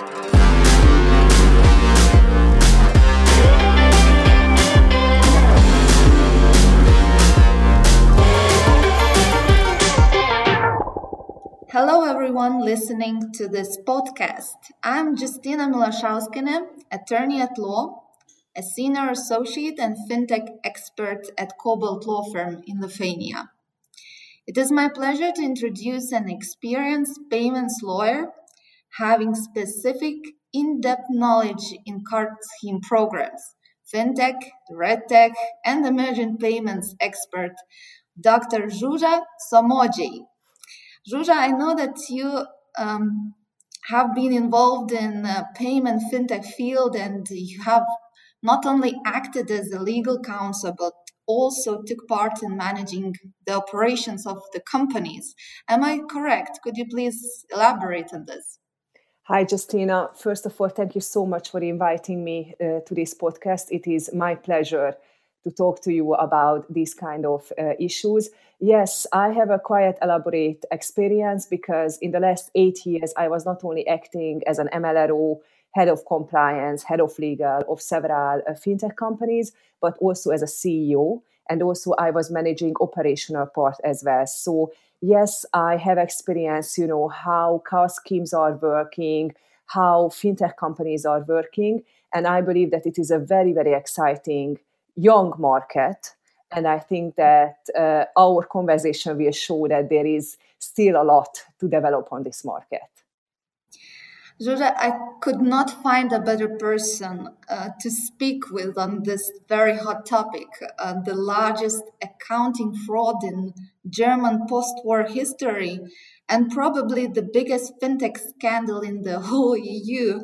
Hello, everyone listening to this podcast. I'm Justina Milashauskine, attorney at law, a senior associate and fintech expert at Cobalt Law Firm in Lithuania. It is my pleasure to introduce an experienced payments lawyer having specific in depth knowledge in card scheme programs, fintech, regtech, and emerging payments expert, Dr. Zsuzsa Somogyi. Zsuzsa, I know that you um, have been involved in payment fintech field and you have not only acted as a legal counsel but also took part in managing the operations of the companies. Am I correct? Could you please elaborate on this? Hi, Justina. First of all, thank you so much for inviting me uh, to this podcast. It is my pleasure to talk to you about these kind of uh, issues. Yes, I have a quite elaborate experience because in the last eight years, I was not only acting as an MLRO, head of compliance, head of legal of several uh, fintech companies, but also as a CEO. And also, I was managing operational part as well. So, yes, I have experience, you know, how card schemes are working, how fintech companies are working. And I believe that it is a very, very exciting young market. And I think that uh, our conversation will show that there is still a lot to develop on this market. Zsuzsa, I could not find a better person uh, to speak with on this very hot topic. Uh, the largest accounting fraud in German post war history, and probably the biggest fintech scandal in the whole EU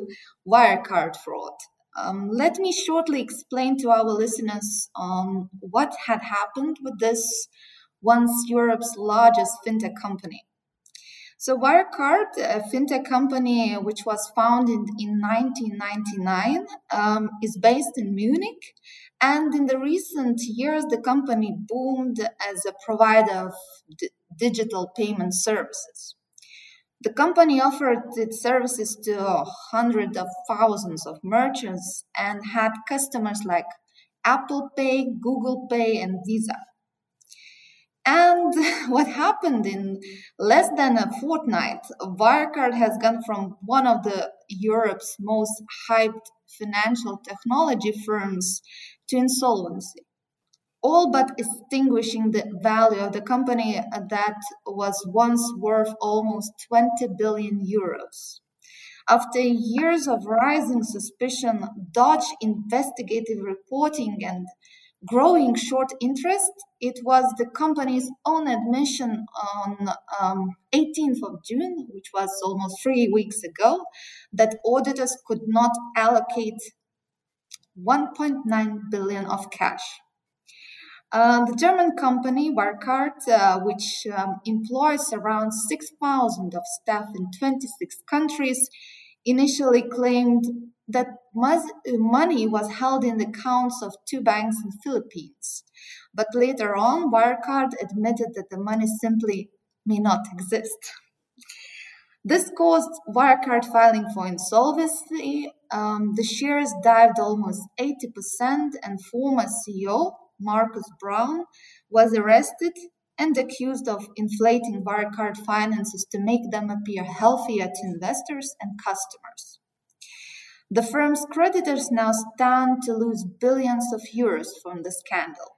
Wirecard fraud. Um, let me shortly explain to our listeners um, what had happened with this once Europe's largest fintech company. So, Wirecard, a fintech company which was founded in 1999, um, is based in Munich. And in the recent years, the company boomed as a provider of d- digital payment services. The company offered its services to hundreds of thousands of merchants and had customers like Apple Pay, Google Pay, and Visa. And what happened in less than a fortnight, Wirecard has gone from one of the Europe's most hyped financial technology firms to insolvency all but extinguishing the value of the company that was once worth almost 20 billion euros. After years of rising suspicion, dodge investigative reporting, and growing short interest, it was the company's own admission on um, 18th of June, which was almost three weeks ago, that auditors could not allocate 1.9 billion of cash. Uh, the German company Wirecard, uh, which um, employs around 6,000 of staff in 26 countries, initially claimed that money was held in the accounts of two banks in Philippines. But later on, Wirecard admitted that the money simply may not exist. This caused Wirecard filing for insolvency. Um, the shares dived almost 80%, and former CEO Markus Braun, was arrested and accused of inflating Wirecard finances to make them appear healthier to investors and customers. The firm's creditors now stand to lose billions of euros from the scandal.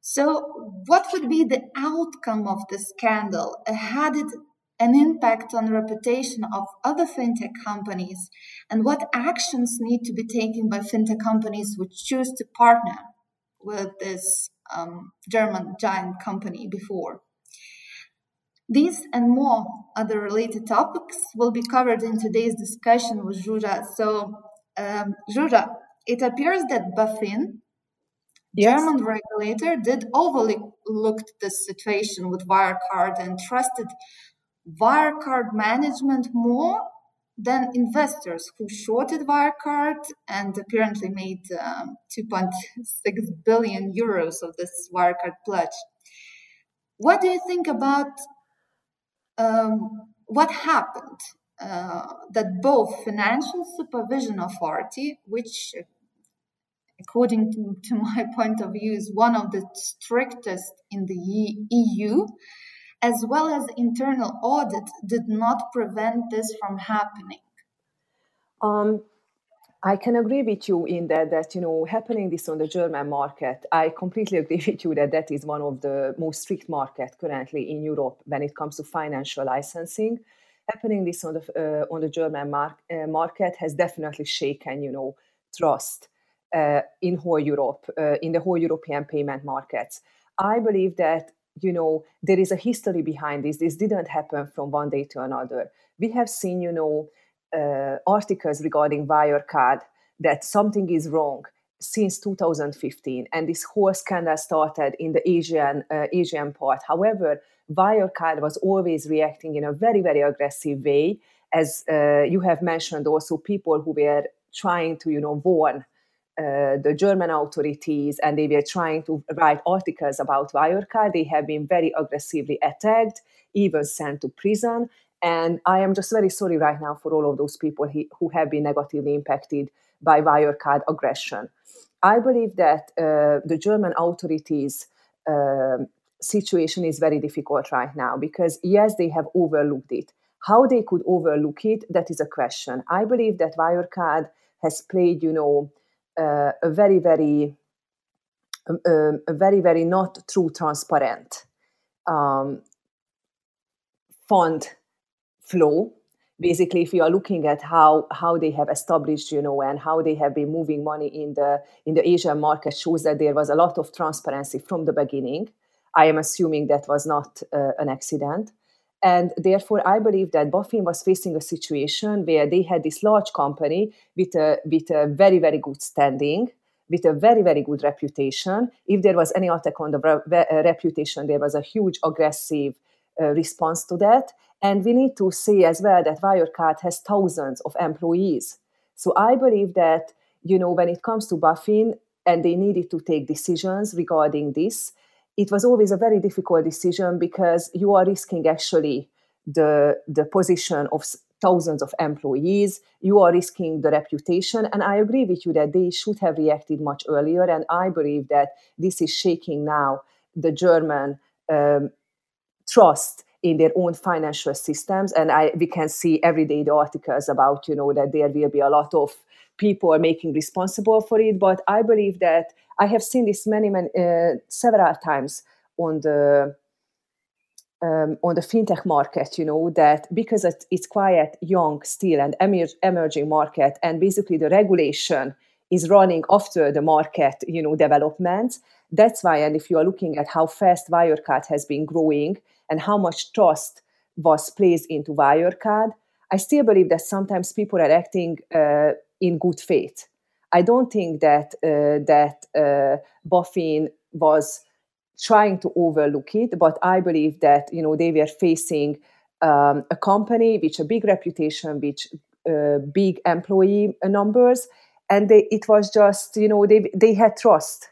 So, what would be the outcome of the scandal? Had it an impact on the reputation of other fintech companies? And what actions need to be taken by fintech companies which choose to partner with this um, German giant company before. These and more other related topics will be covered in today's discussion with Zsuzsa. So, um, Zsuzsa, it appears that BaFin, yes. German regulator, did overlook the situation with Wirecard and trusted Wirecard management more than investors who shorted Wirecard and apparently made um, 2.6 billion euros of this Wirecard pledge. What do you think about um, what happened? uh, that both Financial Supervision Authority, which according to, to, my point of view is one of the strictest in the EU, as well as internal audit did not prevent this from happening. Um, I can agree with you in that that you know happening this on the German market. I completely agree with you that that is one of the most strict market currently in Europe when it comes to financial licensing. Happening this on the uh, on the German mar- uh, market has definitely shaken you know trust uh, in whole Europe uh, in the whole European payment markets. I believe that you know there is a history behind this. This didn't happen from one day to another. We have seen you know uh, articles regarding Wirecard that something is wrong since 2015, and this whole scandal started in the Asian uh, Asian part. However, Wirecard was always reacting in a very very aggressive way, as uh, you have mentioned. Also, people who were trying to you know warn. Uh, the German authorities and they were trying to write articles about Wirecard. They have been very aggressively attacked, even sent to prison. And I am just very sorry right now for all of those people who have been negatively impacted by Wirecard aggression. I believe that uh, the German authorities' uh, situation is very difficult right now because, yes, they have overlooked it. How they could overlook it, that is a question. I believe that Wirecard has played, you know, uh, a very, very, um, um a very, very not true transparent um, fund flow basically if you are looking at how how they have established you know and how they have been moving money in the in the asian market shows that there was a lot of transparency from the beginning. I am assuming that was not uh, an accident. And therefore i believe that BaFin was facing a situation where they had this large company with a with a very very good standing with a very very good reputation. If there was any attack on the re- uh, reputation there was a huge aggressive uh, response to that and we need to see as well that Wirecard has thousands of employees. So I believe that, you know, when it comes to BaFin and they needed to take decisions regarding this, it was always a very difficult decision because you are risking actually the, the position of thousands of employees, you are risking the reputation. And I agree with you that they should have reacted much earlier. And I believe that this is shaking now the German um, trust in their own financial systems. And I, we can see every day the articles about you know that there will be a lot of people making responsible for it. But i believe that i have seen this many many uh, several times on the um, on the fintech market you know that because it's quite young still and emerging market and basically the regulation is running after the market you know development that's why and if you are looking at how fast wirecard has been growing and how much trust was placed into Wirecard, I still believe that sometimes people are acting uh, in good faith. I don't think that uh, that uh, BaFin was trying to overlook it, but I believe that you know they were facing um, a company which a big reputation, which uh, big employee numbers, and they, it was just you know they they had trust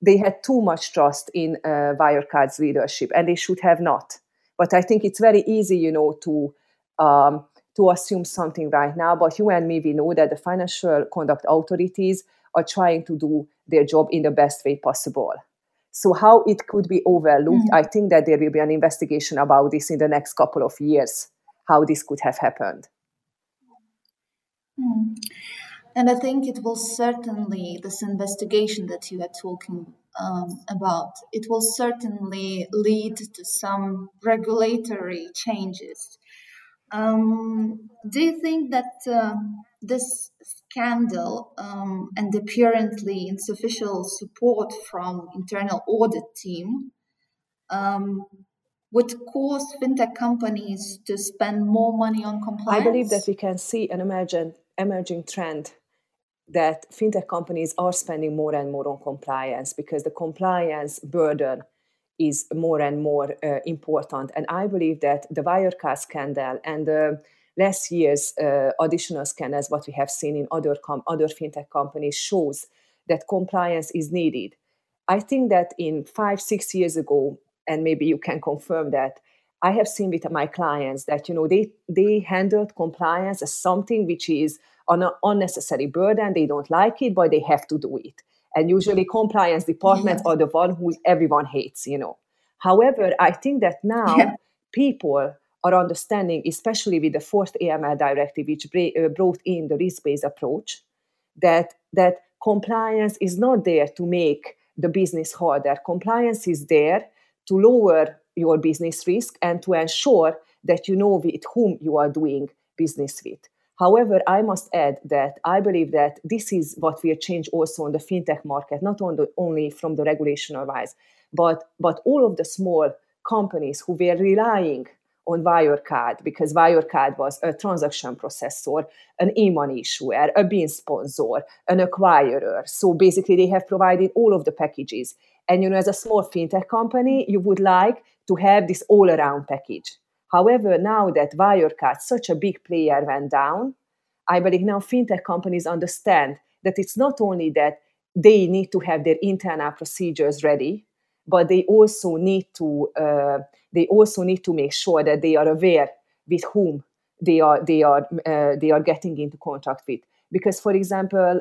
they had too much trust in uh, Wirecard's leadership, and they should have not. But I think it's very easy, you know, to um, to assume something right now. But you and me, we know that the financial conduct authorities are trying to do their job in the best way possible. So how it could be overlooked, mm-hmm. I think that there will be an investigation about this in the next couple of years, how this could have happened. Mm. And I think it will certainly, this investigation that you are talking um, about, it will certainly lead to some regulatory changes. Um, do you think that uh, this scandal um, and apparently insufficient support from internal audit team um, would cause fintech companies to spend more money on compliance? I believe that we can see an emergent emerging trend that fintech companies are spending more and more on compliance because the compliance burden is more and more uh, important. And I believe that the Wirecard scandal and the last year's uh, additional scandals, what we have seen in other com- other fintech companies, shows that compliance is needed. I think that in five, six years ago, and maybe you can confirm that, I have seen with my clients that you know they they handled compliance as something which is an unnecessary burden. They don't like it, but they have to do it. And usually, compliance departments yeah. are the one who everyone hates. You know. However, I think that now yeah. people are understanding, especially with the fourth AML directive, which uh, brought in the risk-based approach, that that compliance is not there to make the business harder. Compliance is there to lower your business risk and to ensure that you know with whom you are doing business with. However, I must add that I believe that this is what will change also on the fintech market, not on the, only from the regulational wise, but, but all of the small companies who were relying on Wirecard because Wirecard was a transaction processor, an e-money issuer, a BIN sponsor, an acquirer. So basically, they have provided all of the packages. And you know, as a small fintech company, you would like to have this all-around package. However, now that Wirecard, such a big player, went down, I believe now fintech companies understand that it's not only that they need to have their internal procedures ready, but they also need to uh, they also need to make sure that they are aware with whom they are they are uh, they are getting into contact with. Because for example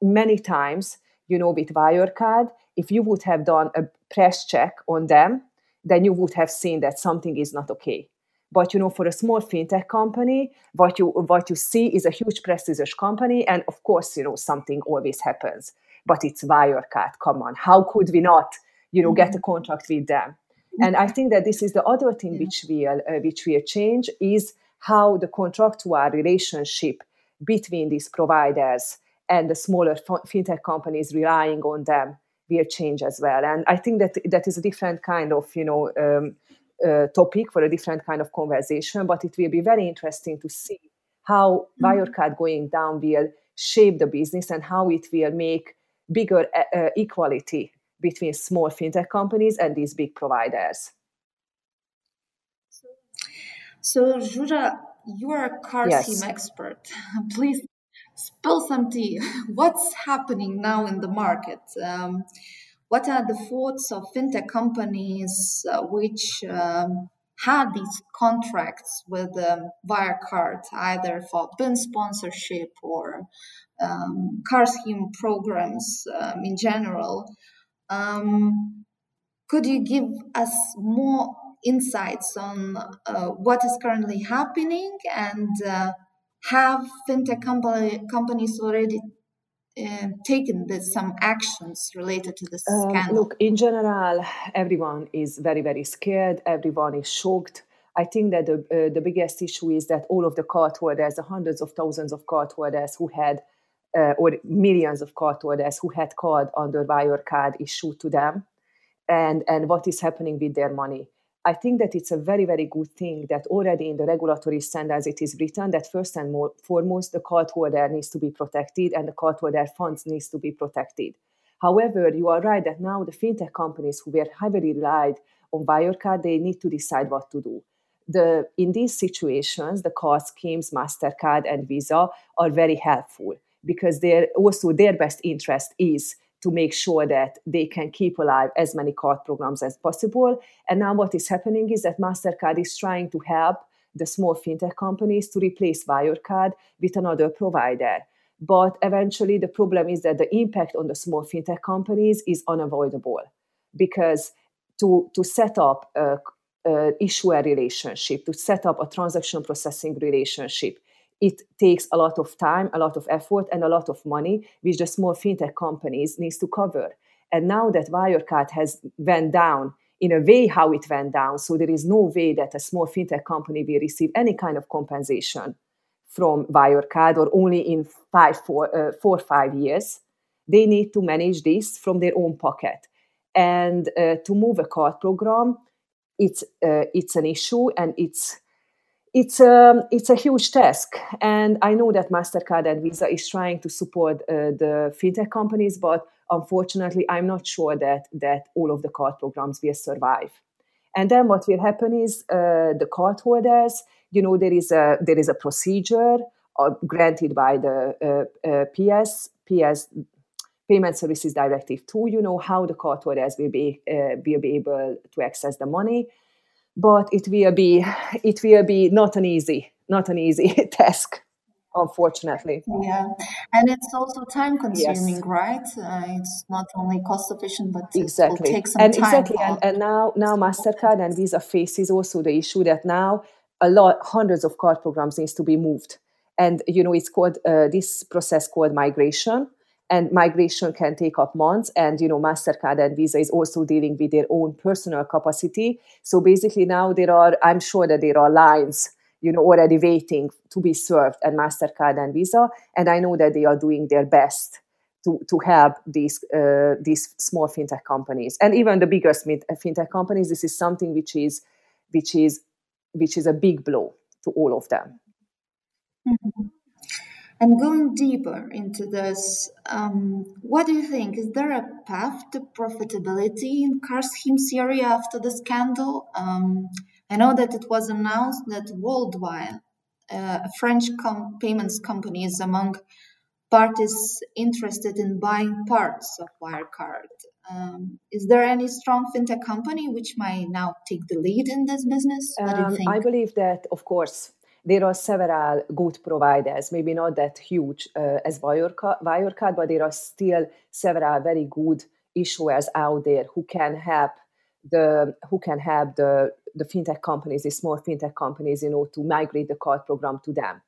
many times you know with wirecard if you would have done a press check on them then you would have seen that something is not okay but you know for a small fintech company what you what you see is a huge prestigious company and of course you know something always happens but it's wirecard come on how could we not you know mm-hmm. get a contract with them and I think that this is the other thing yeah. which will uh, which will change is how the contractual relationship between these providers and the smaller fintech companies relying on them will change as well. And I think that that is a different kind of you know um, topic for a different kind of conversation. But it will be very interesting to see how mm-hmm. Wirecard going down will shape the business and how it will make bigger uh, uh equality between small fintech companies and these big providers. So, Zsuzsa, you are a card yes. scheme expert. Please spill some tea. What's happening now in the market? Um, what are the thoughts of fintech companies uh, which um, had these contracts with um, Wirecard, either for BIN sponsorship or um, card scheme programs um, in general? Um, could you give us more insights on uh, what is currently happening and uh, have fintech company, companies already uh, taken this, some actions related to this um, scandal? Look, in general, everyone is very, very scared. Everyone is shocked. I think that the, uh, the biggest issue is that all of the cardholders, the hundreds of thousands of cardholders who had uh, or millions of cardholders who had card under Wirecard issued to them and, and what is happening with their money. I think that it's a very, very good thing that already in the regulatory standards it is written that first and more, foremost the cardholder needs to be protected and the cardholder funds needs to be protected. However, you are right that now the fintech companies who were heavily relied on Wirecard, they need to decide what to do. The, in these situations, the card schemes, MasterCard and Visa are very helpful because also their best interest is to make sure that they can keep alive as many card programs as possible. And now what is happening is that MasterCard is trying to help the small fintech companies to replace Wirecard with another provider. But eventually, the problem is that the impact on the small fintech companies is unavoidable because to, to set up a, a issuer relationship, to set up a transaction processing relationship, it takes a lot of time, a lot of effort, and a lot of money, which the small fintech companies needs to cover. And now that Wirecard has went down in a way how it went down, so there is no way that a small fintech company will receive any kind of compensation from Wirecard or only in five, four, uh, four five years. They need to manage this from their own pocket. And uh, to move a card program, it's uh, it's an issue and it's it's a, um, it's a huge task. And I know that MasterCard and Visa is trying to support uh, the fintech companies, but unfortunately, I'm not sure that, that all of the card programs will survive. And then what will happen is uh, the cardholders, you know, there is a, there is a procedure uh, granted by the uh, uh, PS, PS Payment Services Directive 2, you know, how the cardholders will be, uh, will be able to access the money but it will be it will be not an easy not an easy task unfortunately. Yeah and it's also time consuming yes. right? Uh, it's not only cost efficient but exactly. it will take some and time exactly and, and now now mastercard and visa faces also the issue that now a lot hundreds of card programs needs to be moved. And you know it's called uh, this process called migration and migration can take up months. And you know mastercard and visa is also dealing with their own personal capacity. So basically now there are i'm sure that there are lines you know already waiting to be served at mastercard and visa. And i know that they are doing their best to, to help these uh, these small fintech companies and even the biggest fintech companies. This is something which is which is which is a big blow to all of them. Mm-hmm. And going deeper into this, um, what do you think? Is there a path to profitability in card area after the scandal? Um, I know that it was announced that Worldline, uh, a French com- payments company is among parties interested in buying parts of Wirecard. Um, is there any strong fintech company which might now take the lead in this business? Um, I believe that, of course, there are several good providers, maybe not that huge uh, as Wirecard, but there are still several very good issuers out there who can help the who can help the the fintech companies, the small fintech companies, you know, to migrate the card program to them.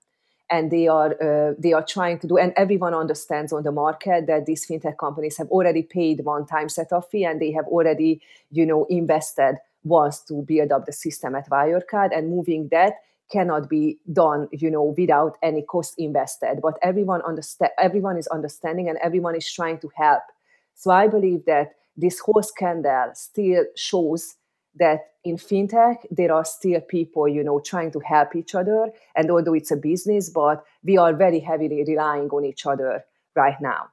And they are uh, they are trying to do, and everyone understands on the market that these fintech companies have already paid one time setup fee, and they have already, you know, invested once to build up the system at Wirecard, and moving that cannot be done you know without any cost invested. But everyone understand everyone is understanding and everyone is trying to help. So i believe that this whole scandal still shows that in fintech there are still people you know trying to help each other. And although it's a business but we are very heavily relying on each other right now.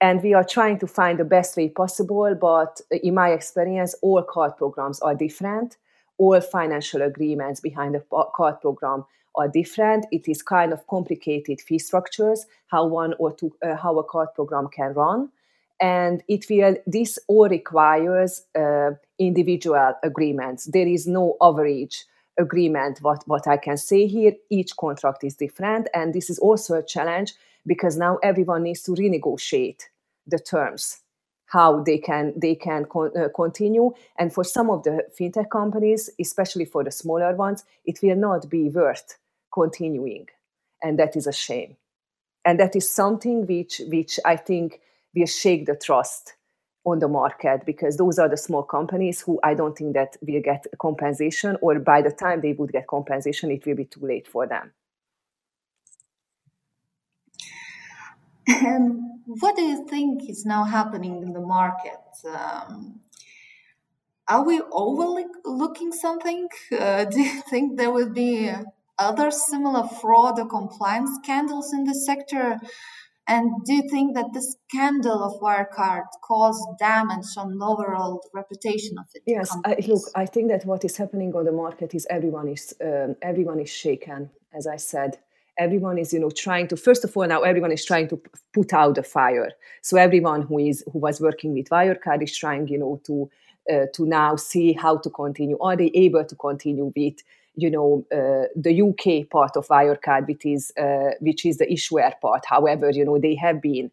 And we are trying to find the best way possible but in my experience all card programs are different all financial agreements behind the card program are different. It is kind of complicated fee structures, how one or two, uh, how a card program can run. And it will, this all requires uh, individual agreements. There is no average agreement, what, what I can say here. Each contract is different. And this is also a challenge because now everyone needs to renegotiate the terms how they can they can con- uh, continue. And for some of the fintech companies especially for the smaller ones it will not be worth continuing. And that is a shame. And that is something which which i think will shake the trust on the market because those are the small companies who i don't think that will get compensation or by the time they would get compensation it will be too late for them And what do you think is now happening in the market? Um, are we overlooking something? Uh, do you think there will be other similar fraud or compliance scandals in the sector? And do you think that the scandal of Wirecard caused damage on the overall reputation of it? Yes, I, look, I think that what is happening on the market is everyone is um, everyone is shaken. As I said, everyone is you know trying to first of all now everyone is trying to put out the fire. So everyone who is who was working with wirecard is trying you know to uh, to now see how to continue. Are they able to continue with you know uh, the uk part of wirecard which is uh, which is the issuer part? However you know they have been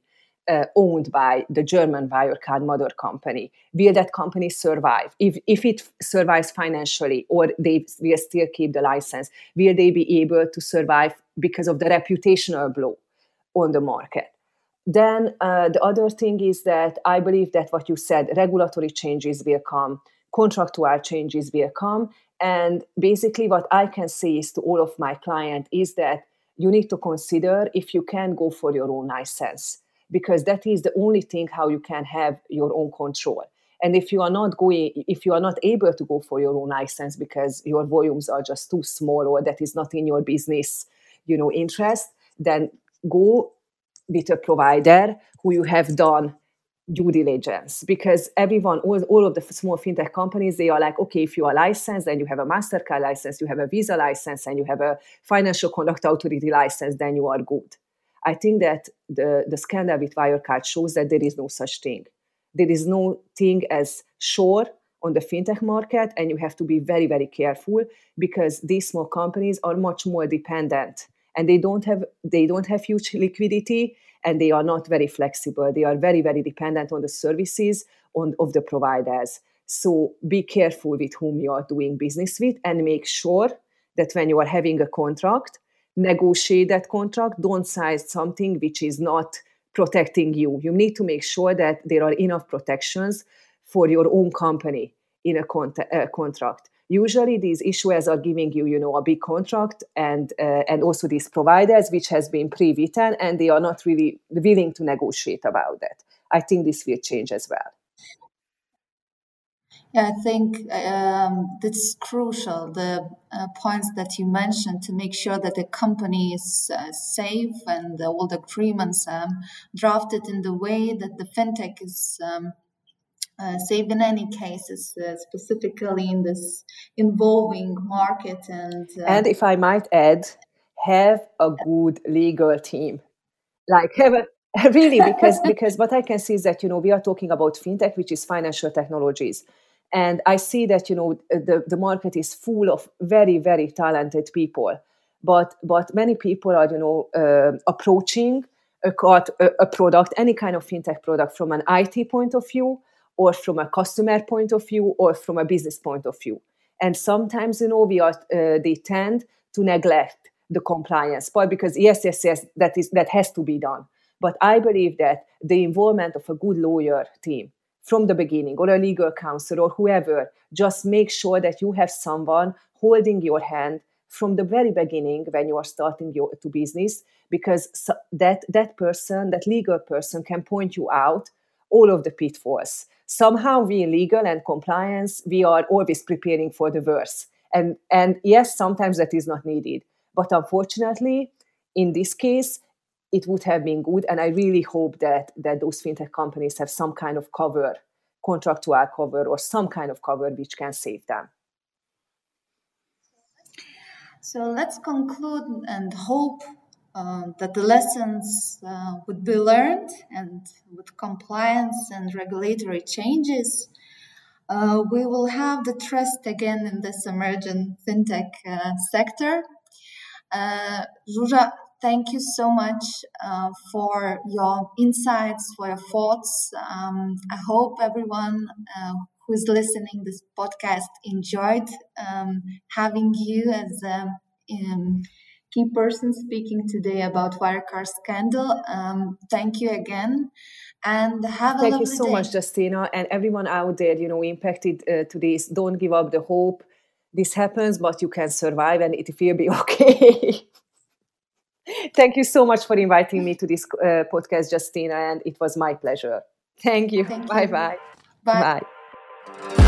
uh, owned by the German Wirecard mother company. Will that company survive? If, if it survives financially or they will still keep the license, will they be able to survive because of the reputational blow on the market? Then uh, the other thing is that I believe that what you said, regulatory changes will come, contractual changes will come. And basically, what I can say is to all of my clients is that you need to consider if you can go for your own license because that is the only thing how you can have your own control. And if you are not going if you are not able to go for your own license because your volumes are just too small or that is not in your business you know interest then go with a provider who you have done due diligence. Because everyone all, all of the small fintech companies they are like okay if you are licensed then you have a mastercard license you have a visa license and you have a financial conduct authority license then you are good I think that the, the scandal with Wirecard shows that there is no such thing. There is no thing as sure on the fintech market and you have to be very very careful because these small companies are much more dependent and they don't have they don't have huge liquidity and they are not very flexible they are very very dependent on the services on, of the providers so be careful with whom you are doing business with and make sure that when you are having a contract negotiate that contract don't sign something which is not protecting you. You need to make sure that there are enough protections for your own company in a, con- contract. Usually these issuers are giving you you know a big contract and uh, and also these providers which has been pre-written and they are not really willing to negotiate about that. I think this will change as well yeah, I think um, that's crucial. The uh, points that you mentioned to make sure that the company is uh, safe and all the agreements um, drafted in the way that the fintech is um, uh, save in any cases, uh, specifically in this involving market. And uh, and if I might add, have a good legal team, like have a really because because what I can see is that you know we are talking about fintech, which is financial technologies. And I see that you know the, the market is full of very very talented people, but but many people are you know uh, approaching a, a product, any kind of fintech product, from an IT point of view, or from a customer point of view or from a business point of view. And sometimes you know we are uh, they tend to neglect the compliance part because yes yes yes that is that has to be done. But i believe that the involvement of a good lawyer team from the beginning or a legal counsel or whoever just make sure that you have someone holding your hand from the very beginning when you are starting your to business because that that person that legal person can point you out all of the pitfalls. Somehow we legal and compliance we are always preparing for the worst. And and yes sometimes that is not needed. But unfortunately in this case it would have been good and i really hope that that those fintech companies have some kind of cover contractual cover or some kind of cover which can save them so let's conclude and hope uh, that the lessons uh, would be learned and with compliance and regulatory changes, uh, we will have the trust again in this emerging fintech uh, sector. Uh, thank you so much uh, for your insights, for your thoughts. Um, I hope everyone who is listening this podcast enjoyed um, having you as a um, key person speaking today about Wirecard scandal. Um, thank you again, and have a thank you so day. much, Justina, and everyone out there. You know, impacted uh, to this. Don't give up the hope. This happens, but you can survive, and it will be okay. thank you so much for inviting me to this uh, podcast, Justina, and it was my pleasure. Thank you. Thank bye you. Bye. Bye. bye.